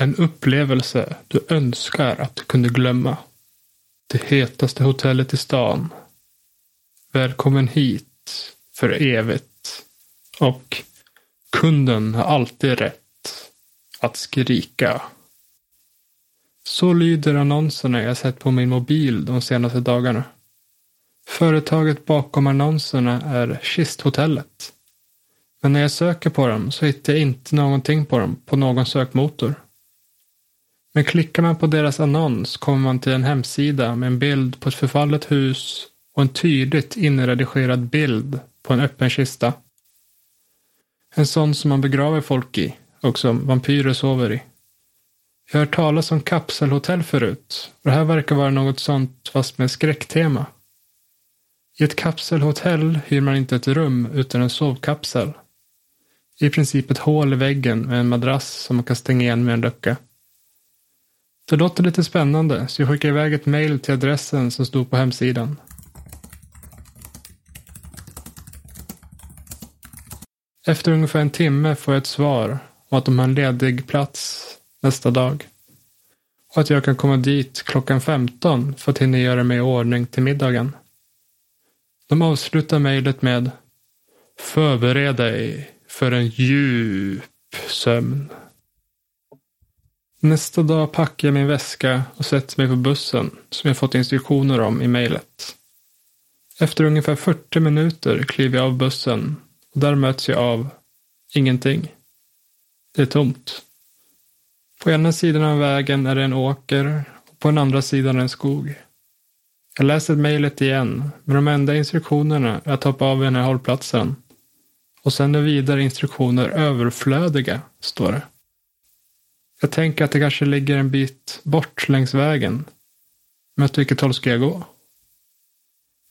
En upplevelse du önskar att du kunde glömma. Det hetaste hotellet i stan. Välkommen hit för evigt. Och kunden har alltid rätt att skrika. Så lyder annonserna jag sett på min mobil de senaste dagarna. Företaget bakom annonserna är Kisthotellet. Men när jag söker på dem så hittar jag inte någonting på dem på någon sökmotor. Men klickar man på deras annons kommer man till en hemsida med en bild på ett förfallet hus och en tydligt inredigerad bild på en öppen kista. En sån som man begraver folk i och som vampyrer sover i. Jag har hört talas om kapselhotell förut och det här verkar vara något sånt fast med skräcktema. I ett kapselhotell hyr man inte ett rum utan en sovkapsel. I princip ett hål i väggen med en madrass som man kan stänga igen med en lucka. Det låter lite spännande så jag skickar iväg ett mail till adressen som stod på hemsidan. Efter ungefär en timme får jag ett svar om att de har en ledig plats nästa dag. Och att jag kan komma dit klockan 15 för att hinna göra mig i ordning till middagen. De avslutar mejlet med Förbered dig för en djup sömn. Nästa dag packar jag min väska och sätter mig på bussen som jag fått instruktioner om i mejlet. Efter ungefär 40 minuter kliver jag av bussen och där möts jag av ingenting. Det är tomt. På ena sidan av vägen är det en åker och på den andra sidan en skog. Jag läser mejlet igen, men de enda instruktionerna är att hoppa av vid den här hållplatsen. Och sen är vidare instruktioner överflödiga, står det. Jag tänker att det kanske ligger en bit bort längs vägen. Men åt vilket håll ska jag gå?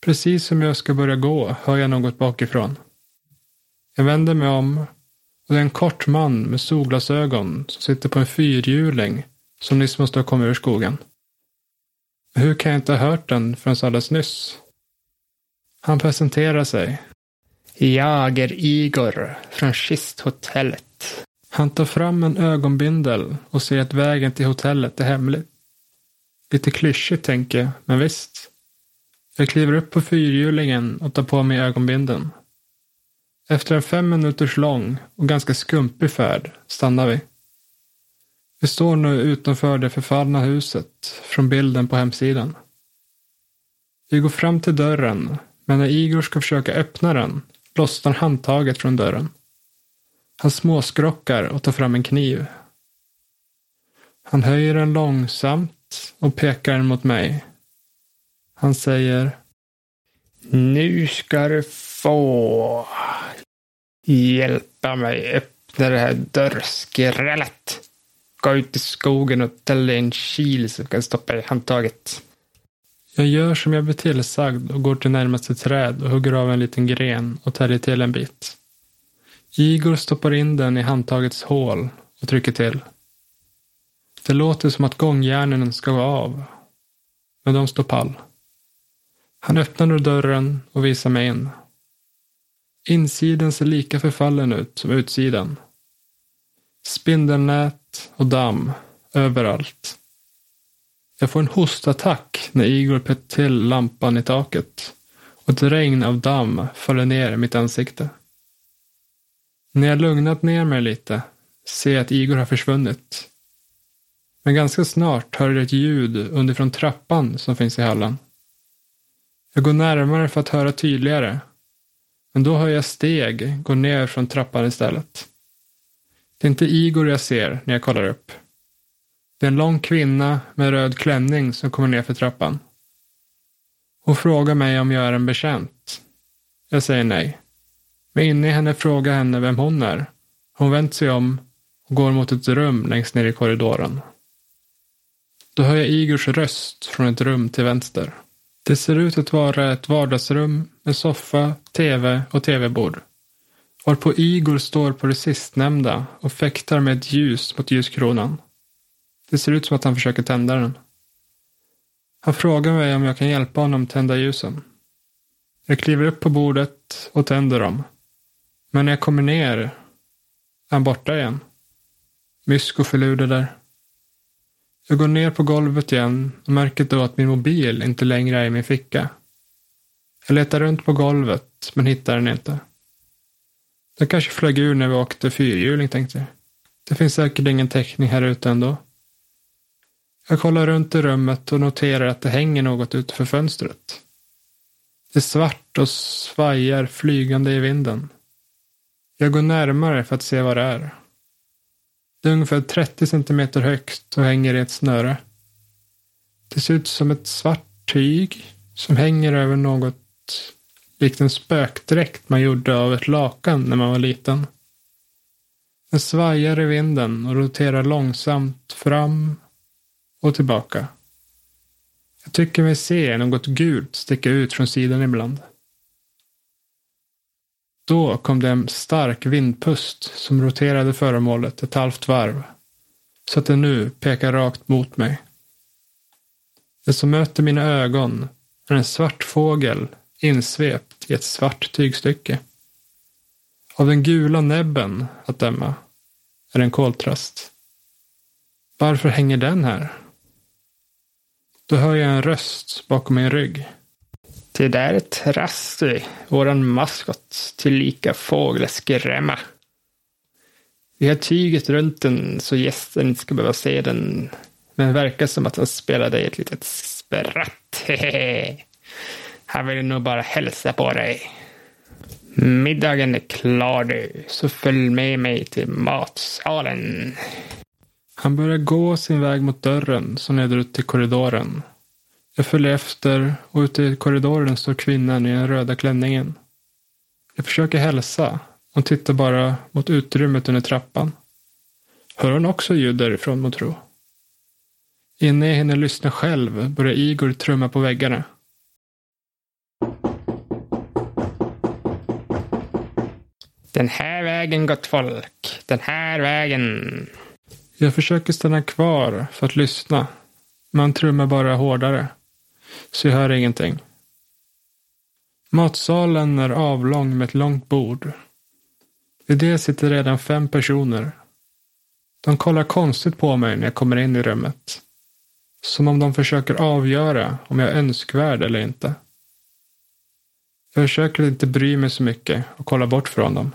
Precis som jag ska börja gå hör jag något bakifrån. Jag vänder mig om och det är en kort man med solglasögon som sitter på en fyrhjuling som nyss måste ha kommit ur skogen. Hur kan jag inte ha hört den förrän alldeles nyss? Han presenterar sig. Jag är Igor från Kisthotellet. Han tar fram en ögonbindel och ser att vägen till hotellet är hemlig. Lite klyschigt tänker jag, men visst. Jag kliver upp på fyrhjulingen och tar på mig ögonbindeln. Efter en fem minuters lång och ganska skumpig färd stannar vi. Vi står nu utanför det förfallna huset från bilden på hemsidan. Vi går fram till dörren, men när Igor ska försöka öppna den lossnar handtaget från dörren. Han småskrockar och tar fram en kniv. Han höjer den långsamt och pekar den mot mig. Han säger Nu ska du få hjälpa mig öppna det här dörrskrället. Gå ut i skogen och tälla en kil som kan stoppa i handtaget. Jag gör som jag blir tillsagd och går till närmaste träd och hugger av en liten gren och täljer till en bit. Igor stoppar in den i handtagets hål och trycker till. Det låter som att gångjärnen ska gå av. Men de står pall. Han öppnar nu dörren och visar mig in. Insidan ser lika förfallen ut som utsidan. Spindelnät och damm överallt. Jag får en hostattack när Igor pettar till lampan i taket och ett regn av damm faller ner i mitt ansikte. När jag lugnat ner mig lite ser jag att Igor har försvunnit. Men ganska snart hör jag ett ljud underifrån trappan som finns i hallen. Jag går närmare för att höra tydligare. Men då hör jag steg gå ner från trappan istället. Det är inte Igor jag ser när jag kollar upp. Det är en lång kvinna med röd klänning som kommer ner för trappan. Hon frågar mig om jag är en bekänt. Jag säger nej. Men inne i henne frågar henne vem hon är. Hon vänder sig om och går mot ett rum längst ner i korridoren. Då hör jag Igors röst från ett rum till vänster. Det ser ut att vara ett vardagsrum med soffa, tv och tv-bord. Varpå Igor står på det sistnämnda och fäktar med ett ljus mot ljuskronan. Det ser ut som att han försöker tända den. Han frågar mig om jag kan hjälpa honom tända ljusen. Jag kliver upp på bordet och tänder dem. Men när jag kommer ner är han borta igen. Mysko förluder där. Jag går ner på golvet igen och märker då att min mobil inte längre är i min ficka. Jag letar runt på golvet, men hittar den inte. Den kanske flög ur när vi åkte fyrhjuling, tänkte jag. Det finns säkert ingen täckning här ute ändå. Jag kollar runt i rummet och noterar att det hänger något utanför fönstret. Det är svart och svajar flygande i vinden. Jag går närmare för att se vad det är. Det är ungefär 30 centimeter högt och hänger i ett snöre. Det ser ut som ett svart tyg som hänger över något likt en spökdräkt man gjorde av ett lakan när man var liten. Den svajar i vinden och roterar långsamt fram och tillbaka. Jag tycker mig se något gult sticka ut från sidan ibland. Då kom det en stark vindpust som roterade föremålet ett halvt varv. Så att det nu pekar rakt mot mig. Det som möter mina ögon är en svart fågel insvept i ett svart tygstycke. Av den gula näbben att döma är en koltrast. Varför hänger den här? Då hör jag en röst bakom min rygg. Det där är Trasty, våran maskot, tillika fågelskrämma. Vi har tyget runt den så gästen inte ska behöva se den. Men det verkar som att han spelade ett litet spratt. Han vill nog bara hälsa på dig. Middagen är klar nu, så följ med mig till matsalen. Han börjar gå sin väg mot dörren som leder ut till korridoren. Jag följer efter och ute i korridoren står kvinnan i den röda klänningen. Jag försöker hälsa. Hon tittar bara mot utrymmet under trappan. Hör hon också ljud därifrån, må tro? Innan jag hinner lyssna själv börjar Igor trumma på väggarna. Den här vägen, gott folk. Den här vägen. Jag försöker stanna kvar för att lyssna. Men han trummar bara hårdare. Så jag hör ingenting. Matsalen är avlång med ett långt bord. I det sitter redan fem personer. De kollar konstigt på mig när jag kommer in i rummet. Som om de försöker avgöra om jag är önskvärd eller inte. Jag försöker inte bry mig så mycket och kolla bort från dem.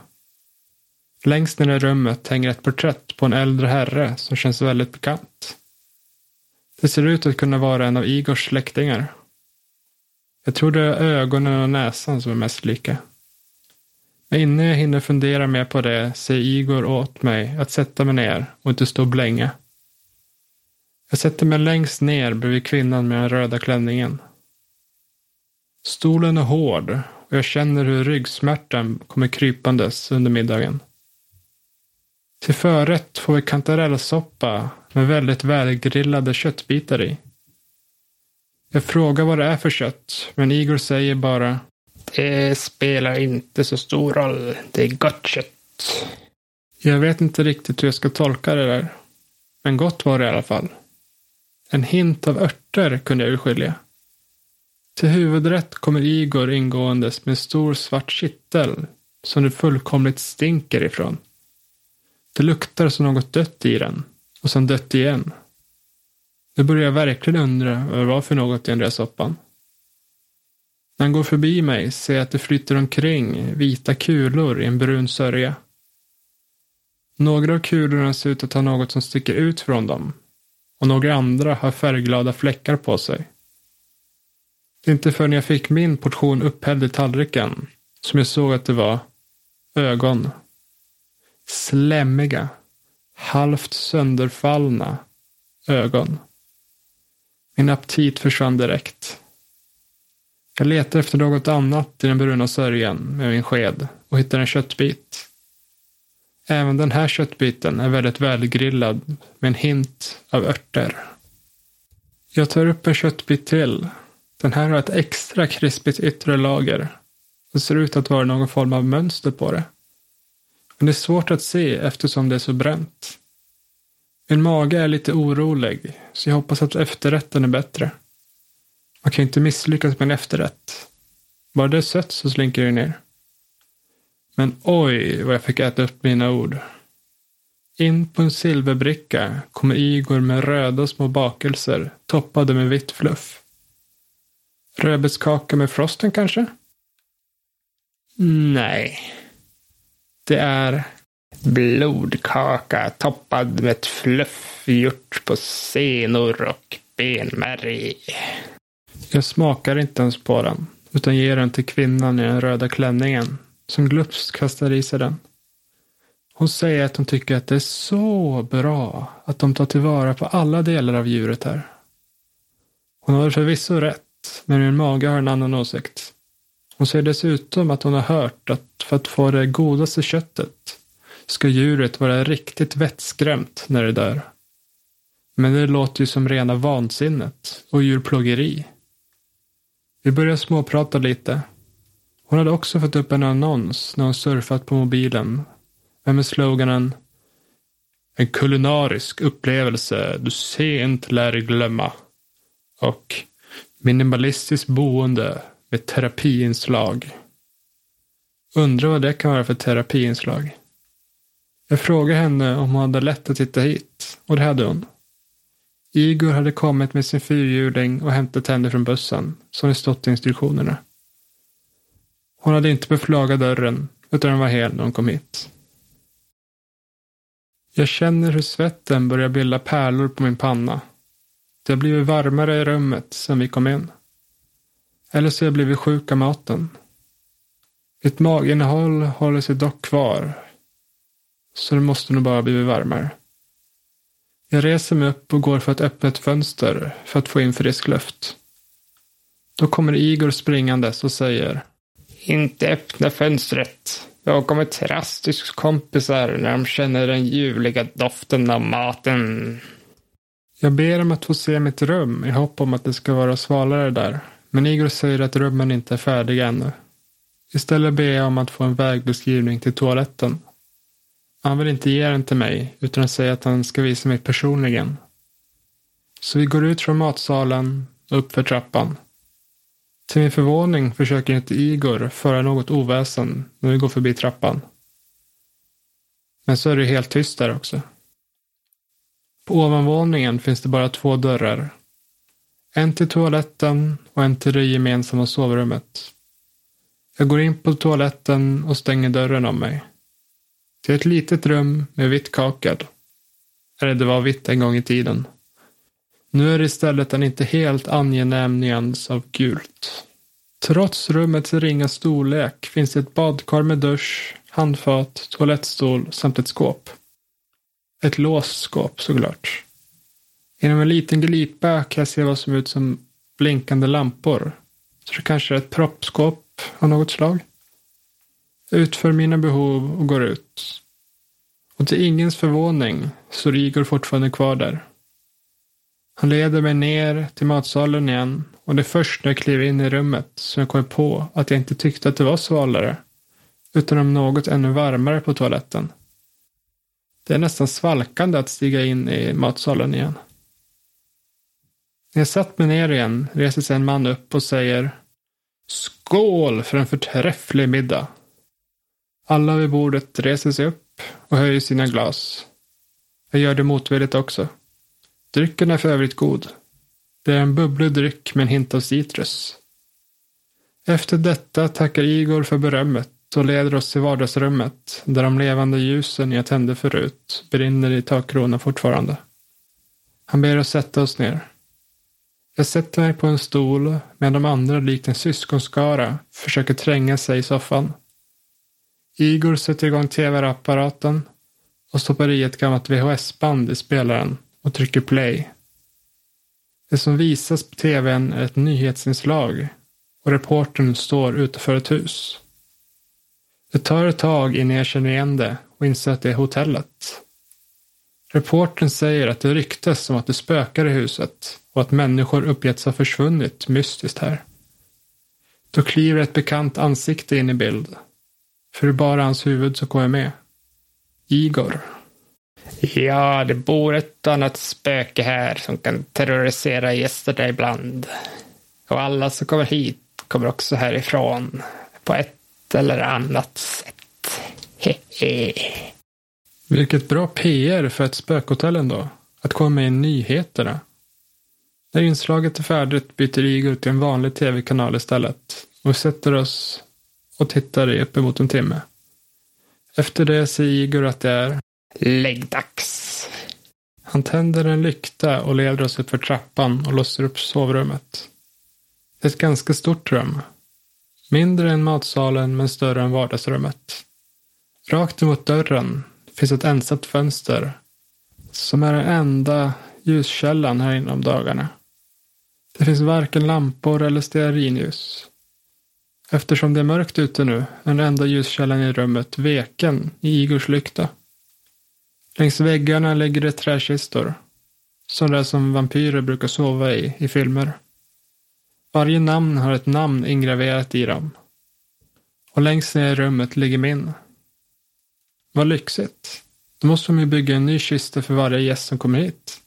Längst ner i rummet hänger ett porträtt på en äldre herre som känns väldigt bekant. Det ser ut att kunna vara en av Igors släktingar. Jag tror det är ögonen och näsan som är mest lika. Men innan jag hinner fundera mer på det säger Igor åt mig att sätta mig ner och inte stå och blänga. Jag sätter mig längst ner bredvid kvinnan med den röda klänningen. Stolen är hård och jag känner hur ryggsmärtan kommer krypandes under middagen. Till förrätt får vi kantarellsoppa med väldigt välgrillade köttbitar i. Jag frågar vad det är för kött, men Igor säger bara Det spelar inte så stor roll. Det är gott kött. Jag vet inte riktigt hur jag ska tolka det där. Men gott var det i alla fall. En hint av örter kunde jag urskilja. Till huvudrätt kommer Igor ingåendes med en stor svart kittel som det fullkomligt stinker ifrån. Det luktar som något dött i den och sen dött igen. Nu börjar jag verkligen undra vad det var för något i den där soppan. När han går förbi mig ser jag att det flyter omkring vita kulor i en brun sörja. Några av kulorna ser ut att ha något som sticker ut från dem och några andra har färgglada fläckar på sig. Det är inte förrän jag fick min portion upphälld i tallriken som jag såg att det var ögon. Slämmiga, halvt sönderfallna ögon. Min aptit försvann direkt. Jag letar efter något annat i den bruna sörjan med min sked och hittar en köttbit. Även den här köttbiten är väldigt välgrillad med en hint av örter. Jag tar upp en köttbit till. Den här har ett extra krispigt yttre lager. Det ser ut att vara någon form av mönster på det. Men det är svårt att se eftersom det är så bränt. Min mage är lite orolig, så jag hoppas att efterrätten är bättre. Man kan ju inte misslyckas med en efterrätt. Bara det är sött så slinker det ner. Men oj vad jag fick äta upp mina ord. In på en silverbricka kommer Igor med röda små bakelser toppade med vitt fluff. Rödbetskaka med frosten kanske? Nej. Det är blodkaka toppad med ett fluff gjort på senor och benmärg. Jag smakar inte ens på den, utan ger den till kvinnan i den röda klänningen, som glupskt kastar i sig den. Hon säger att hon tycker att det är så bra att de tar tillvara på alla delar av djuret här. Hon har förvisso rätt, men min mage har en annan åsikt. Hon säger dessutom att hon har hört att för att få det godaste köttet ska djuret vara riktigt vettskrämt när det dör. Men det låter ju som rena vansinnet och djurplågeri. Vi börjar småprata lite. Hon hade också fått upp en annons när hon surfat på mobilen. med sloganen En kulinarisk upplevelse du sent lär glömma. Och Minimalistiskt boende ett terapiinslag. Undrar vad det kan vara för terapiinslag. Jag frågade henne om hon hade lätt att hitta hit och det hade hon. Igor hade kommit med sin fyrhjuling och hämtat henne från bussen, som det stått i instruktionerna. Hon hade inte behövt laga dörren, utan den var hel när hon kom hit. Jag känner hur svetten börjar bilda pärlor på min panna. Det har blivit varmare i rummet sedan vi kom in. Eller så har jag blivit sjuk av maten. Mitt maginnehåll håller sig dock kvar. Så det måste nog bara blivit varmare. Jag reser mig upp och går för att öppna ett fönster för att få in frisk luft. Då kommer Igor springandes och säger Inte öppna fönstret. Jag kommer Rastus kompisar när de känner den ljuvliga doften av maten. Jag ber om att få se mitt rum i hopp om att det ska vara svalare där. Men Igor säger att rummen inte är färdiga ännu. Istället ber jag om att få en vägbeskrivning till toaletten. Han vill inte ge den till mig, utan säger att han ska visa mig personligen. Så vi går ut från matsalen och upp för trappan. Till min förvåning försöker inte Igor föra något oväsen när vi går förbi trappan. Men så är det helt tyst där också. På ovanvåningen finns det bara två dörrar. En till toaletten och en till det gemensamma sovrummet. Jag går in på toaletten och stänger dörren om mig. Till ett litet rum med vitt kakel. Eller det var vitt en gång i tiden. Nu är det istället en inte helt angenäm nyans av gult. Trots rummets ringa storlek finns det ett badkar med dusch, handfat, toalettstol samt ett skåp. Ett låst skåp såklart. Genom en liten glipa kan jag se vad som ut som blinkande lampor. Så det kanske är ett proppskåp av något slag. Jag utför mina behov och går ut. Och till ingens förvåning står Igor fortfarande kvar där. Han leder mig ner till matsalen igen och det är först när jag kliver in i rummet som jag kommer på att jag inte tyckte att det var svalare, utan om något ännu varmare på toaletten. Det är nästan svalkande att stiga in i matsalen igen. När jag satt mig ner igen reser sig en man upp och säger Skål för en förträfflig middag. Alla vid bordet reser sig upp och höjer sina glas. Jag gör det motvilligt också. Drycken är för övrigt god. Det är en bubblig dryck med en hint av citrus. Efter detta tackar Igor för berömmet och leder oss till vardagsrummet där de levande ljusen jag tände förut brinner i takkronan fortfarande. Han ber oss sätta oss ner. Jag sätter mig på en stol medan de andra likt en syskonskara försöker tränga sig i soffan. Igor sätter igång tv-apparaten och stoppar i ett gammalt VHS-band i spelaren och trycker play. Det som visas på tvn är ett nyhetsinslag och reportern står utanför ett hus. Det tar ett tag innan jag känner igen det och inser att det är hotellet. Reportern säger att det ryktas om att det spökar i huset och att människor uppgetts ha försvunnit mystiskt här. Då kliver ett bekant ansikte in i bild. För det är bara hans huvud som kommer med. Igor. Ja, det bor ett annat spöke här som kan terrorisera gästerna ibland. Och alla som kommer hit kommer också härifrån på ett eller annat sätt. Hehe. Vilket bra PR för ett spökhotell ändå. Att komma med i nyheterna. När inslaget är färdigt byter Igor till en vanlig tv-kanal istället och sätter oss och tittar i uppemot en timme. Efter det säger Igor att det är läggdags. Han tänder en lykta och leder oss upp för trappan och låser upp sovrummet. Det är ett ganska stort rum. Mindre än matsalen men större än vardagsrummet. Rakt emot dörren finns ett ensamt fönster som är den enda ljuskällan här inne om dagarna. Det finns varken lampor eller stearinljus. Eftersom det är mörkt ute nu är den enda ljuskällan i rummet veken i Igors lykta. Längs väggarna ligger det träkistor. Sådana som vampyrer brukar sova i, i filmer. Varje namn har ett namn ingraverat i dem. Och längst ner i rummet ligger min. Vad lyxigt. Då måste de ju bygga en ny kista för varje gäst som kommer hit.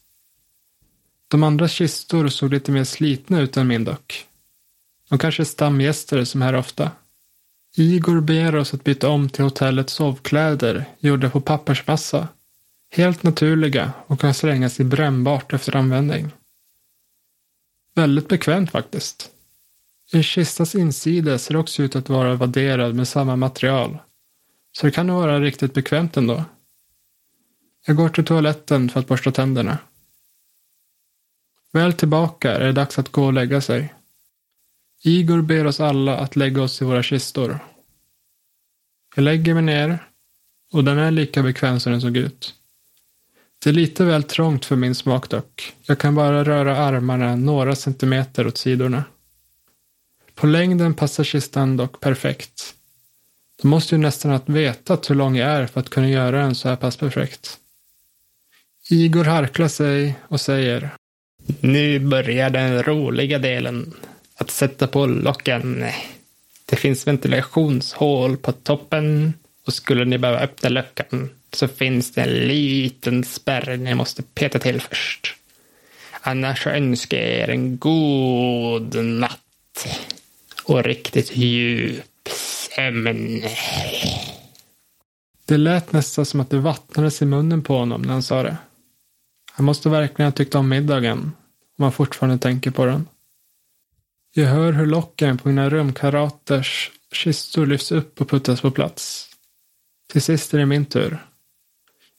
De andra kistor såg lite mer slitna ut än min dock. De kanske är stamgäster som är här ofta. Igor ber oss att byta om till hotellets sovkläder gjorda på pappersmassa. Helt naturliga och kan slängas i brännbart efter användning. Väldigt bekvämt faktiskt. En kistas insida ser också ut att vara vadderad med samma material. Så det kan nog vara riktigt bekvämt ändå. Jag går till toaletten för att borsta tänderna. Väl tillbaka är det dags att gå och lägga sig. Igor ber oss alla att lägga oss i våra kistor. Jag lägger mig ner och den är lika bekväm som den såg ut. Det är lite väl trångt för min smak dock. Jag kan bara röra armarna några centimeter åt sidorna. På längden passar kistan dock perfekt. Då måste ju nästan ha vetat hur lång jag är för att kunna göra den så här pass perfekt. Igor harklar sig och säger Nu börjar den roliga delen. Att sätta på locken. Det finns ventilationshål på toppen och skulle ni behöva öppna luckan så finns det en liten spärr ni måste peta till först. Annars önskar jag er en god natt och riktigt djup Ämen. Det lät nästan som att det vattnades i munnen på honom när han sa det. Han måste verkligen ha tyckt om middagen, om han fortfarande tänker på den. Jag hör hur locken på mina rumkaraters kistor lyfts upp och puttas på plats. Till sist är det min tur.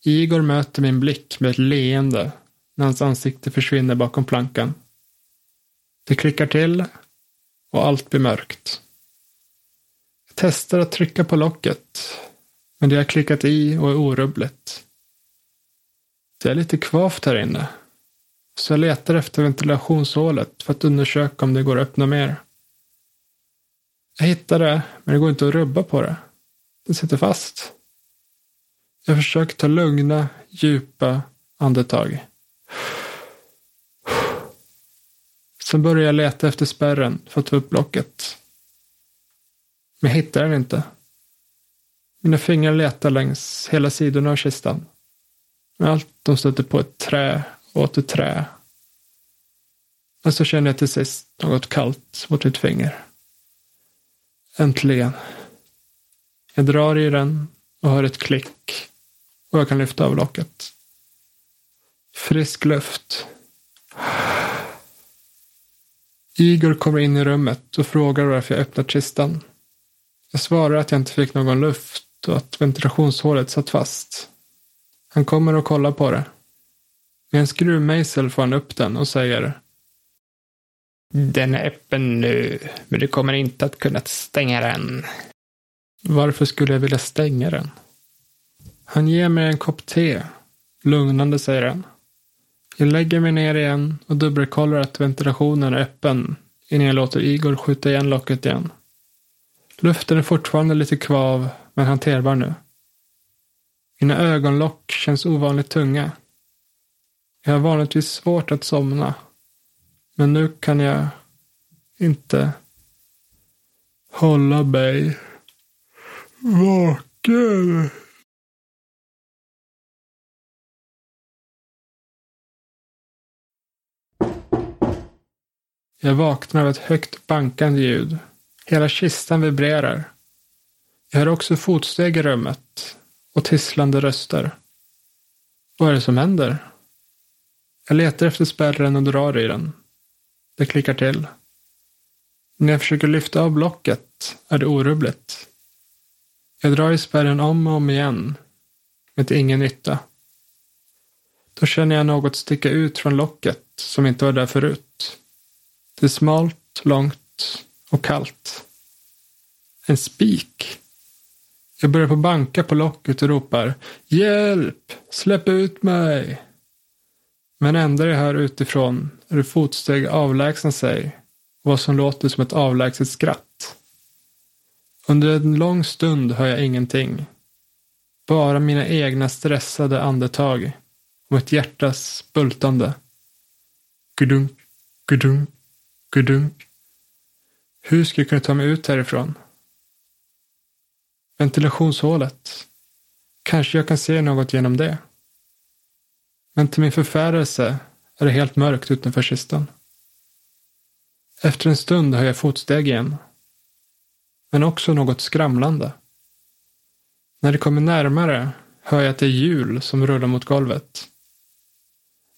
Igor möter min blick med ett leende när hans ansikte försvinner bakom plankan. Det klickar till och allt blir mörkt. Testar att trycka på locket, men det har klickat i och är orubbligt. Det är lite kvavt här inne, så jag letar efter ventilationshålet för att undersöka om det går att öppna mer. Jag hittar det, men det går inte att rubba på det. Det sitter fast. Jag försöker ta lugna, djupa andetag. Sen börjar jag leta efter spärren för att ta upp locket. Men jag hittar den inte. Mina fingrar letar längs hela sidorna av kistan. Men allt de stöter på ett trä och åter trä. Men så känner jag till sist något kallt mot mitt finger. Äntligen. Jag drar i den och hör ett klick och jag kan lyfta av locket. Frisk luft. Igor kommer in i rummet och frågar varför jag öppnat kistan. Jag svarar att jag inte fick någon luft och att ventilationshålet satt fast. Han kommer och kollar på det. Med en skruvmejsel får han upp den och säger Den är öppen nu, men du kommer inte att kunna stänga den. Varför skulle jag vilja stänga den? Han ger mig en kopp te. Lugnande, säger han. Jag lägger mig ner igen och dubbelkollar att ventilationen är öppen innan jag låter Igor skjuta igen locket igen. Luften är fortfarande lite kvav, men hanterbar nu. Mina ögonlock känns ovanligt tunga. Jag har vanligtvis svårt att somna. Men nu kan jag inte hålla mig vaken. Jag vaknar av ett högt bankande ljud. Hela kistan vibrerar. Jag hör också fotsteg i rummet och tisslande röster. Vad är det som händer? Jag letar efter spärren och drar i den. Det klickar till. När jag försöker lyfta av blocket är det orubbligt. Jag drar i spärren om och om igen, men till ingen nytta. Då känner jag något sticka ut från locket som inte var där förut. Det är smalt, långt och kallt. En spik. Jag börjar på banka på locket och ropar Hjälp! Släpp ut mig! Men enda jag hör utifrån är hur fotsteg avlägsna sig och vad som låter som ett avlägset skratt. Under en lång stund hör jag ingenting. Bara mina egna stressade andetag och ett hjärtas bultande. Gudunk, gudunk, gudunk. Hur ska jag kunna ta mig ut härifrån? Ventilationshålet. Kanske jag kan se något genom det. Men till min förfärelse är det helt mörkt utanför kistan. Efter en stund hör jag fotsteg igen. Men också något skramlande. När det kommer närmare hör jag att det är hjul som rullar mot golvet.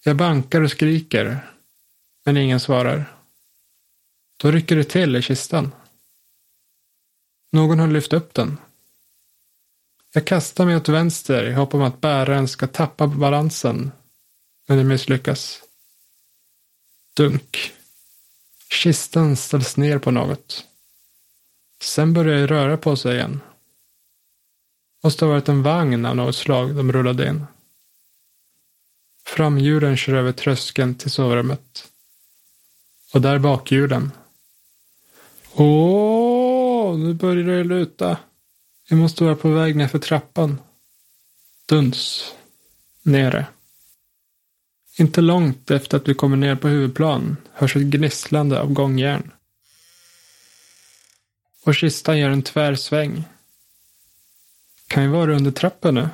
Jag bankar och skriker, men ingen svarar. Då rycker det till i kistan. Någon har lyft upp den. Jag kastar mig åt vänster i hopp om att bäraren ska tappa balansen, men det misslyckas. Dunk. Kistan ställs ner på något. Sen börjar det röra på sig igen. Måste ha varit en vagn av något slag de rullade in. Framhjulen kör över tröskeln till sovrummet. Och där bakhjulen. Åh, nu börjar det luta. Jag måste vara på väg ner för trappan. Duns. Nere. Inte långt efter att vi kommer ner på huvudplan hörs ett gnisslande av gångjärn. Och kistan gör en tvärsväng. Kan vi vara under trappan nu?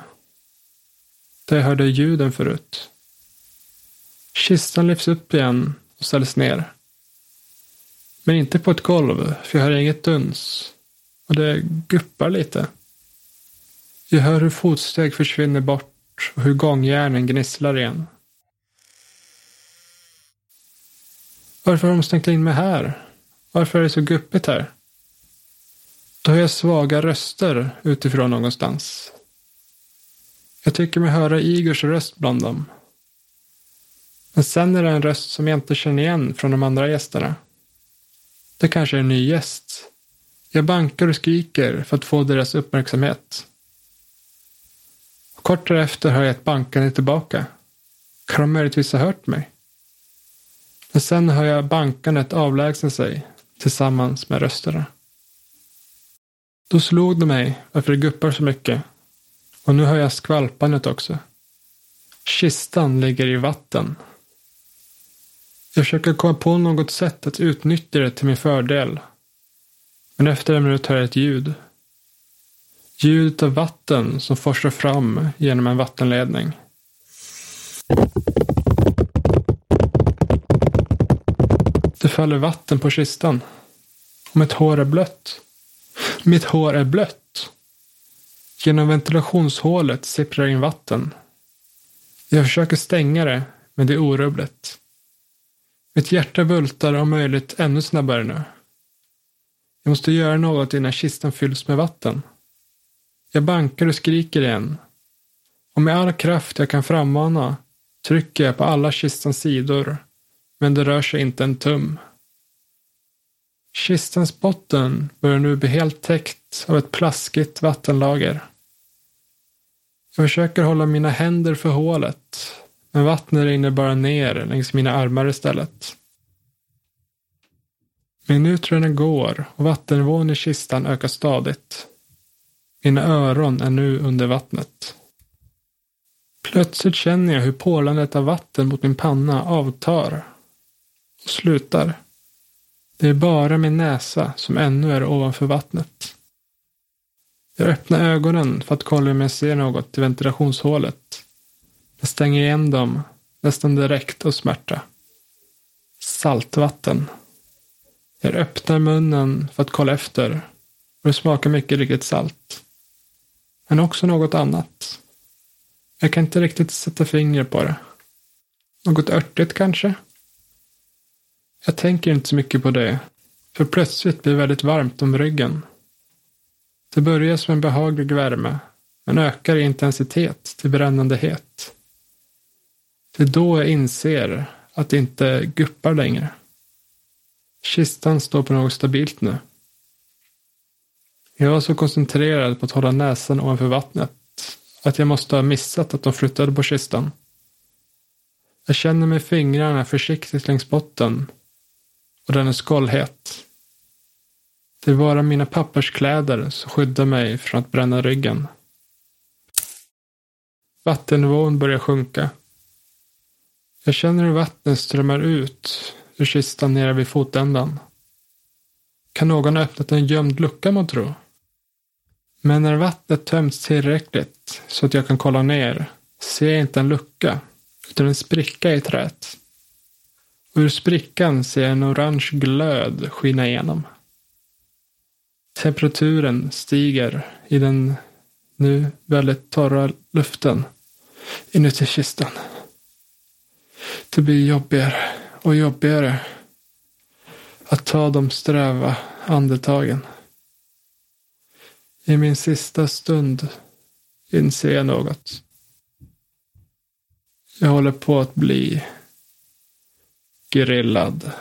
Där jag hörde ljuden förut. Kistan lyfts upp igen och ställs ner. Men inte på ett golv, för jag hör inget duns. Och det guppar lite. Jag hör hur fotsteg försvinner bort och hur gångjärnen gnisslar igen. Varför har de stängt in mig här? Varför är det så guppigt här? Då hör jag svaga röster utifrån någonstans. Jag tycker mig höra Igors röst bland dem. Men sen är det en röst som jag inte känner igen från de andra gästerna. Det kanske är en ny gäst. Jag bankar och skriker för att få deras uppmärksamhet. Kort därefter hör jag ett bankande tillbaka. Kan de möjligtvis ha hört mig? Men sen hör jag bankandet avlägsna sig tillsammans med rösterna. Då slog det mig varför det guppar så mycket. Och nu hör jag skvalpandet också. Kistan ligger i vatten. Jag försöker komma på något sätt att utnyttja det till min fördel. Men efter en minut hör jag ett ljud. Ljudet av vatten som forsar fram genom en vattenledning. Det faller vatten på kistan. Och mitt hår är blött. Mitt hår är blött. Genom ventilationshålet sipprar in vatten. Jag försöker stänga det, men det är orubbligt. Mitt hjärta bultar om möjligt ännu snabbare nu. Jag måste göra något innan kistan fylls med vatten. Jag bankar och skriker igen. Och med all kraft jag kan frammana trycker jag på alla kistans sidor, men det rör sig inte en tum. Kistans botten börjar nu bli helt täckt av ett plaskigt vattenlager. Jag försöker hålla mina händer för hålet, men vattnet rinner bara ner längs mina armar istället. Minuterna går och vattennivån i kistan ökar stadigt. Mina öron är nu under vattnet. Plötsligt känner jag hur pålandet av vatten mot min panna avtar och slutar. Det är bara min näsa som ännu är ovanför vattnet. Jag öppnar ögonen för att kolla om jag ser något i ventilationshålet. Jag stänger igen dem nästan direkt av smärta. Saltvatten. Jag öppnar munnen för att kolla efter och det smakar mycket riktigt salt. Men också något annat. Jag kan inte riktigt sätta fingret på det. Något örtigt kanske? Jag tänker inte så mycket på det, för plötsligt blir det väldigt varmt om ryggen. Det börjar som en behaglig värme, men ökar i intensitet till brännande het. Det är då jag inser att det inte guppar längre. Kistan står på något stabilt nu. Jag var så koncentrerad på att hålla näsan ovanför vattnet att jag måste ha missat att de flyttade på kistan. Jag känner med fingrarna försiktigt längs botten och den är skållhet. Det är bara mina papperskläder som skyddar mig från att bränna ryggen. Vattennivån börjar sjunka. Jag känner hur vattnet strömmar ut ur kistan nere vid fotändan. Kan någon ha öppnat en gömd lucka man tro? Men när vattnet tömts tillräckligt så att jag kan kolla ner ser jag inte en lucka utan en spricka i träet. Och ur sprickan ser jag en orange glöd skina igenom. Temperaturen stiger i den nu väldigt torra luften inuti kistan. Det blir jobbigare och jobbigare att ta de sträva andetagen. I min sista stund inser jag något. Jag håller på att bli grillad.